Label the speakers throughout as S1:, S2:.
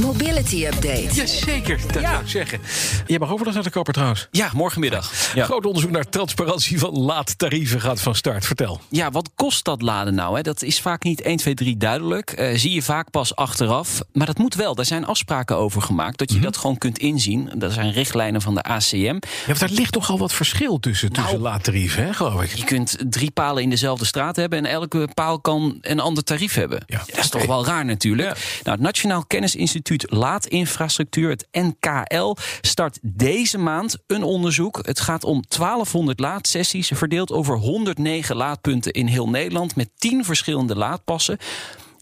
S1: Mobility Update.
S2: Jazeker, dat zou ik zeggen. Je mag overdag naar de koper trouwens.
S3: Ja, morgenmiddag. Ja.
S2: Groot onderzoek naar transparantie van laadtarieven gaat van start. Vertel.
S3: ja, wat kost dat laden nou? Hè? Dat is vaak niet 1, 2, 3 duidelijk. Eh, zie je vaak pas achteraf. Maar dat moet wel. Daar zijn afspraken over gemaakt. Dat je dat gewoon kunt inzien. Dat zijn richtlijnen van de ACM.
S2: Ja, want daar ligt toch al wat verschil tussen, tussen
S3: Nou.
S2: laadtarieven, hè, geloof ik.
S3: Je kunt drie palen in dezelfde straat hebben... en elke paal kan een ander tarief hebben.
S2: Ja,
S3: dat is toch wel raar natuurlijk.
S2: Ja.
S3: Nou, het Nationaal Kennisinstituut Laadinfrastructuur, het NKL... start deze maand een onderzoek. Het gaat om 1200 laadsessies... verdeeld over 109 laadpunten in heel Nederland... met 10 verschillende laadpassen...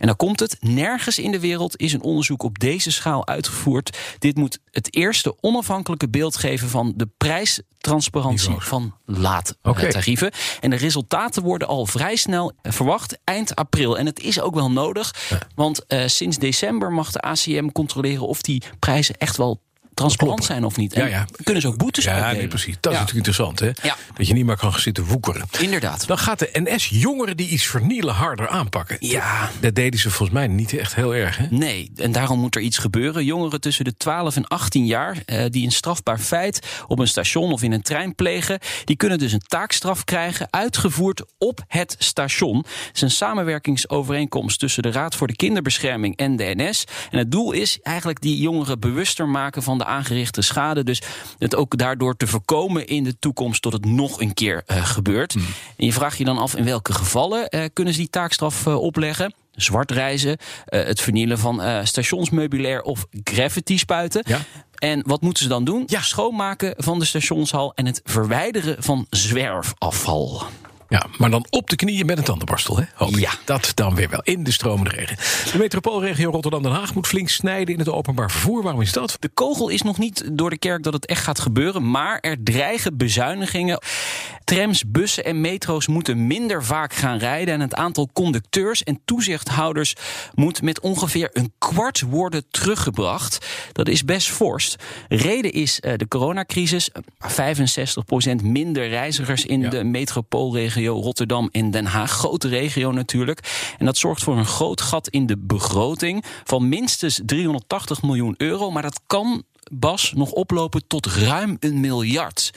S3: En dan komt het. Nergens in de wereld is een onderzoek op deze schaal uitgevoerd. Dit moet het eerste onafhankelijke beeld geven van de prijstransparantie van laadtarieven. En de resultaten worden al vrij snel verwacht eind april. En het is ook wel nodig, want eh, sinds december mag de ACM controleren of die prijzen echt wel transparant zijn of niet. En
S2: Ja, ja.
S3: kunnen ze ook boetes
S2: Ja,
S3: uitdelen.
S2: nee, precies. Dat
S3: Ja.
S2: is natuurlijk interessant, hè?
S3: Ja.
S2: Dat je niet meer kan zitten woekeren.
S3: Inderdaad.
S2: Dan gaat de NS jongeren die iets vernielen harder aanpakken.
S3: Ja.
S2: Dat deden ze volgens mij niet echt heel erg, hè?
S3: Nee, en daarom moet er iets gebeuren. Jongeren tussen de 12 en 18 jaar eh, die een strafbaar feit op een station of in een trein plegen, die kunnen dus een taakstraf krijgen, uitgevoerd op het station. Het is een samenwerkingsovereenkomst tussen de Raad voor de Kinderbescherming en de NS. En het doel is eigenlijk die jongeren bewuster maken van de aangerichte schade. Dus het ook daardoor te voorkomen in de toekomst dat het nog een keer eh, gebeurt. En je vraagt je dan af in welke gevallen eh, kunnen ze die taakstraf eh, opleggen zwart reizen, eh, het vernielen van stationsmeubilair of graffiti spuiten.
S2: Ja.
S3: En wat moeten ze dan doen?
S2: Ja.
S3: Schoonmaken van de stationshal en het verwijderen van zwerfafval.
S2: Ja, maar dan op de knieën met een tandenborstel, hè? Hoop.
S3: Ja.
S2: Dat dan weer wel, in de stromende regen. De metropoolregio Rotterdam-Den Haag moet flink snijden in het openbaar vervoer. Waarom is dat?
S3: De kogel is nog niet door de kerk dat het echt gaat gebeuren, maar er dreigen bezuinigingen. Trams, bussen en metro's moeten minder vaak gaan rijden en het aantal conducteurs en toezichthouders moet met ongeveer een kwart worden teruggebracht. Dat is best fors. Reden is eh, de coronacrisis. 65% minder reizigers in
S2: Ja.
S3: de metropoolregio Rotterdam en Den Haag. Grote regio natuurlijk. En dat zorgt voor een groot gat in de begroting van minstens 380 miljoen euro. Maar dat kan, Bas, nog oplopen tot ruim een miljard.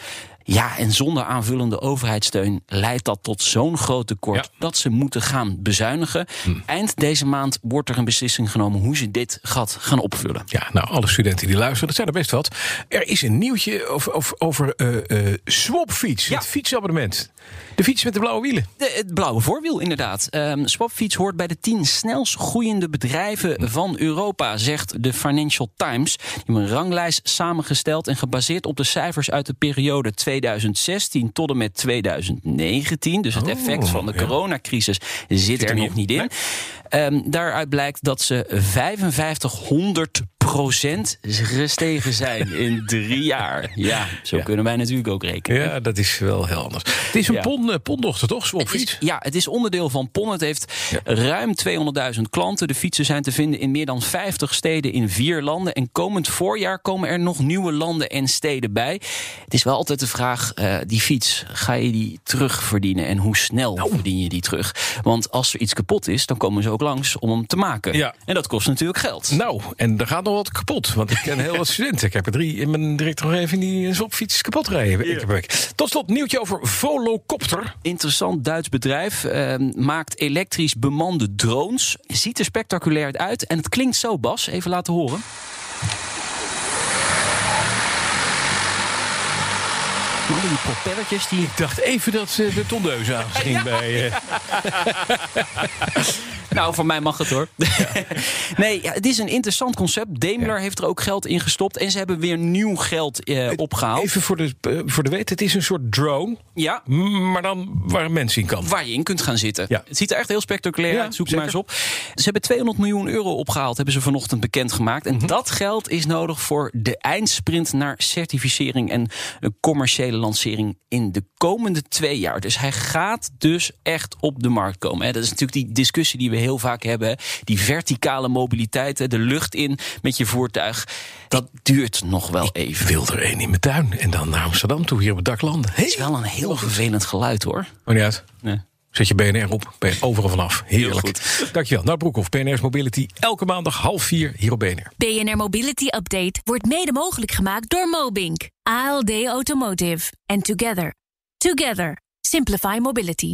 S3: Ja, en zonder aanvullende overheidssteun leidt dat tot zo'n groot tekort
S2: Ja.
S3: dat ze moeten gaan bezuinigen. Eind deze maand wordt er een beslissing genomen hoe ze dit gat gaan opvullen.
S2: Ja, nou, alle studenten die luisteren, dat zijn er best wat. Er is een nieuwtje over, over, over eh, eh, Swapfiets,
S3: Ja.
S2: het fietsabonnement. De fiets met de blauwe wielen.
S3: De, het blauwe voorwiel, inderdaad. Ehm Swapfiets hoort bij de tien snelst groeiende bedrijven van Europa, zegt de Financial Times. Die hebben een ranglijst samengesteld en gebaseerd op de cijfers uit de periode 2016 tot en met 2019. Dus het
S2: Oh,
S3: effect van de
S2: ja.
S3: coronacrisis zit er
S2: er
S3: nog
S2: niet
S3: in. Ehm, daaruit blijkt dat ze 5500 procent gestegen zijn in drie jaar. Ja, zo
S2: Ja.
S3: kunnen wij natuurlijk ook rekenen.
S2: Ja, dat is wel heel anders. Het is een
S3: Ja.
S2: pon, eh, pondochter, toch? Swapfiets?
S3: ja, het is onderdeel van PON. Het heeft ruim 200.000 klanten. De fietsen zijn te vinden in meer dan 50 steden in vier landen. En komend voorjaar komen er nog nieuwe landen en steden bij. Het is wel altijd de vraag, eh, die fiets, ga je die terugverdienen? En hoe snel
S2: Nou.
S3: verdien je die terug? Want als er iets kapot is, dan komen ze ook langs om hem te maken.
S2: Ja.
S3: En dat kost natuurlijk geld.
S2: Nou, en er gaat nog wat kapot. Want ik ken heel wat studenten. Ik heb er drie in mijn directeuromgeving die een swapfiets kapot rijden. Ik heb- Tot slot, nieuwtje over Volocopter.
S3: Interessant Duits bedrijf eh, maakt elektrisch bemande drones. Ziet er spectaculair uit en het klinkt zo, Bas. Even laten horen. Al die propellertjes die
S2: Ik dacht even dat eh, de tondeuze aanging bij... eh,
S3: Nou, voor mij mag het hoor. nee, ja, het is een interessant concept. Daimler heeft er ook geld in gestopt. En ze hebben weer nieuw geld eh, opgehaald.
S2: Even voor de, eh, voor de weet, het is een soort drone,
S3: Ja,
S2: maar dan waar een mens in kan.
S3: waar je in kunt gaan zitten.
S2: Ja.
S3: Het ziet er echt heel spectaculair uit. Zoek het maar eens
S2: zeker.
S3: op. Ze hebben 200 miljoen euro opgehaald, hebben ze vanochtend bekendgemaakt. En
S2: Mhm.
S3: dat geld is nodig voor de eindsprint naar certificering en een commerciële lancering in de komende twee jaar. Dus hij gaat dus echt op de markt komen. hè. Dat is natuurlijk die discussie die we heel vaak hebben. Die verticale mobiliteit, hè, de lucht in met je voertuig. Dat duurt nog wel
S2: Ik
S3: even.
S2: wil er één in mijn tuin en dan naar Amsterdam toe, hier op het dak landen.
S3: Het is wel een heel vervelend geluid hoor.
S2: Maar niet uit.
S3: Nee.
S2: Zet je BNR op, ben je overal vanaf. Heerlijk.
S3: Heel
S2: Dankjewel. Nou, Broekhoff, BNR's Mobility. Elke maandag half vier hier op BNR.
S4: BNR Mobility Update wordt mede mogelijk gemaakt door Mobink, ALD Automotive en Together. Together. Simplify Mobility.